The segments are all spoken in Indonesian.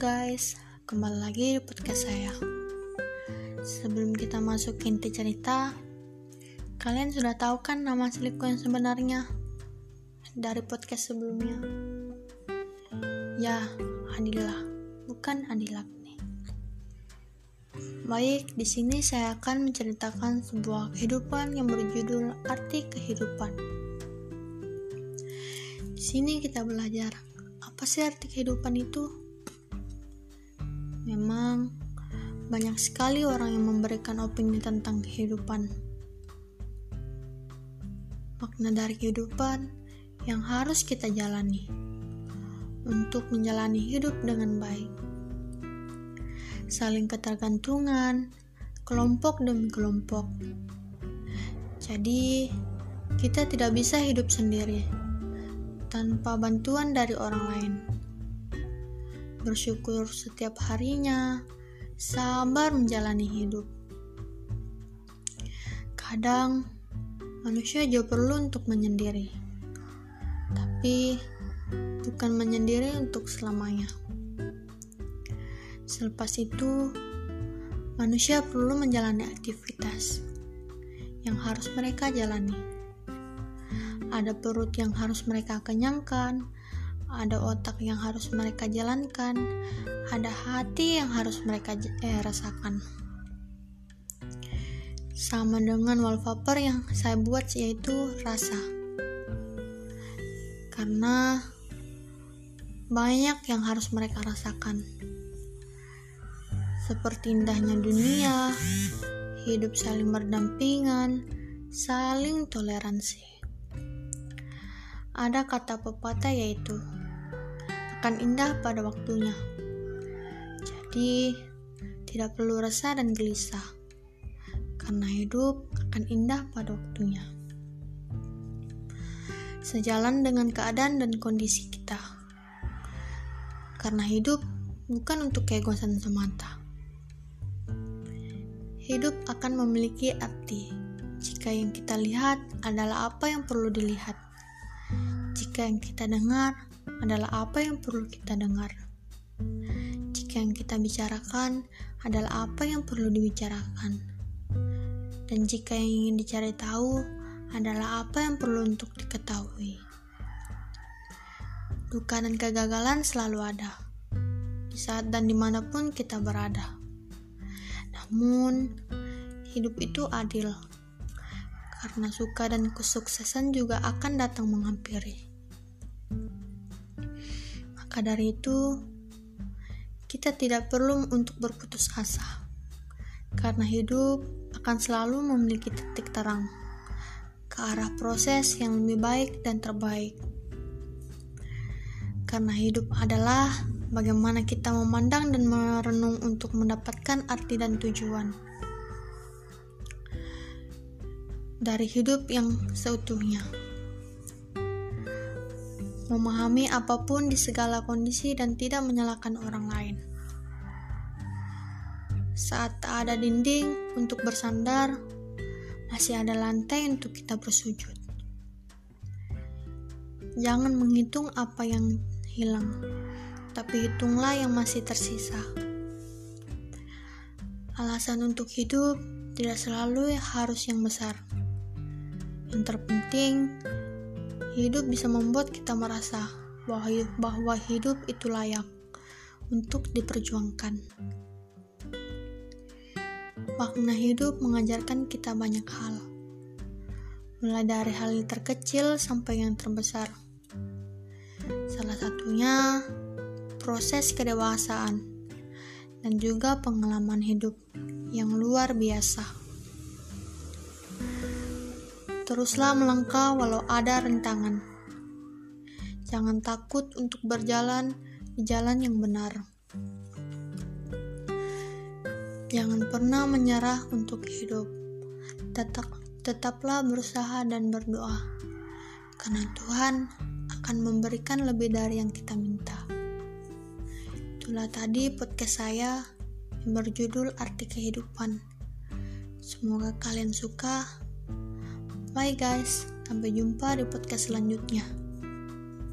guys, kembali lagi di podcast saya. Sebelum kita masuk ke inti cerita, kalian sudah tahu kan nama asliku yang sebenarnya dari podcast sebelumnya? Ya, Adila, bukan Adila nih. Baik, di sini saya akan menceritakan sebuah kehidupan yang berjudul Arti Kehidupan. Di sini kita belajar apa sih arti kehidupan itu? Banyak sekali orang yang memberikan opini tentang kehidupan. Makna dari kehidupan yang harus kita jalani untuk menjalani hidup dengan baik. Saling ketergantungan, kelompok demi kelompok. Jadi, kita tidak bisa hidup sendiri tanpa bantuan dari orang lain. Bersyukur setiap harinya, sabar menjalani hidup. Kadang manusia juga perlu untuk menyendiri, tapi bukan menyendiri untuk selamanya. Selepas itu, manusia perlu menjalani aktivitas yang harus mereka jalani ada perut yang harus mereka kenyangkan, ada otak yang harus mereka jalankan, ada hati yang harus mereka eh, rasakan. Sama dengan wallpaper yang saya buat yaitu rasa. Karena banyak yang harus mereka rasakan. Seperti indahnya dunia, hidup saling berdampingan, saling toleransi. Ada kata pepatah yaitu akan indah pada waktunya. Jadi, tidak perlu resah dan gelisah. Karena hidup akan indah pada waktunya. Sejalan dengan keadaan dan kondisi kita. Karena hidup bukan untuk keegoisan semata. Hidup akan memiliki arti jika yang kita lihat adalah apa yang perlu dilihat jika yang kita dengar adalah apa yang perlu kita dengar. Jika yang kita bicarakan adalah apa yang perlu dibicarakan. Dan jika yang ingin dicari tahu adalah apa yang perlu untuk diketahui. Duka dan kegagalan selalu ada, di saat dan di mana pun kita berada. Namun, hidup itu adil, karena suka dan kesuksesan juga akan datang menghampiri. Maka dari itu, kita tidak perlu untuk berputus asa, karena hidup akan selalu memiliki titik terang ke arah proses yang lebih baik dan terbaik. Karena hidup adalah bagaimana kita memandang dan merenung untuk mendapatkan arti dan tujuan. Dari hidup yang seutuhnya memahami apa pun di segala kondisi dan tidak menyalahkan orang lain. Saat tak ada dinding untuk bersandar, masih ada lantai untuk kita bersujud. Jangan menghitung apa yang hilang, tapi hitunglah yang masih tersisa. Alasan untuk hidup tidak selalu harus yang besar. Yang terpenting, Hidup bisa membuat kita merasa bahwa hidup itu layak untuk diperjuangkan. Makna hidup mengajarkan kita banyak hal, mulai dari hal yang terkecil sampai yang terbesar. Salah satunya proses kedewasaan dan juga pengalaman hidup yang luar biasa. Teruslah melangkah walau ada rentangan. Jangan takut untuk berjalan di jalan yang benar. Jangan pernah menyerah untuk hidup. Tetap, tetaplah berusaha dan berdoa. Karena Tuhan akan memberikan lebih dari yang kita minta. Itulah tadi podcast saya yang berjudul Arti Kehidupan. Semoga kalian suka. Bye guys, sampai jumpa di podcast selanjutnya.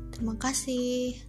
Terima kasih.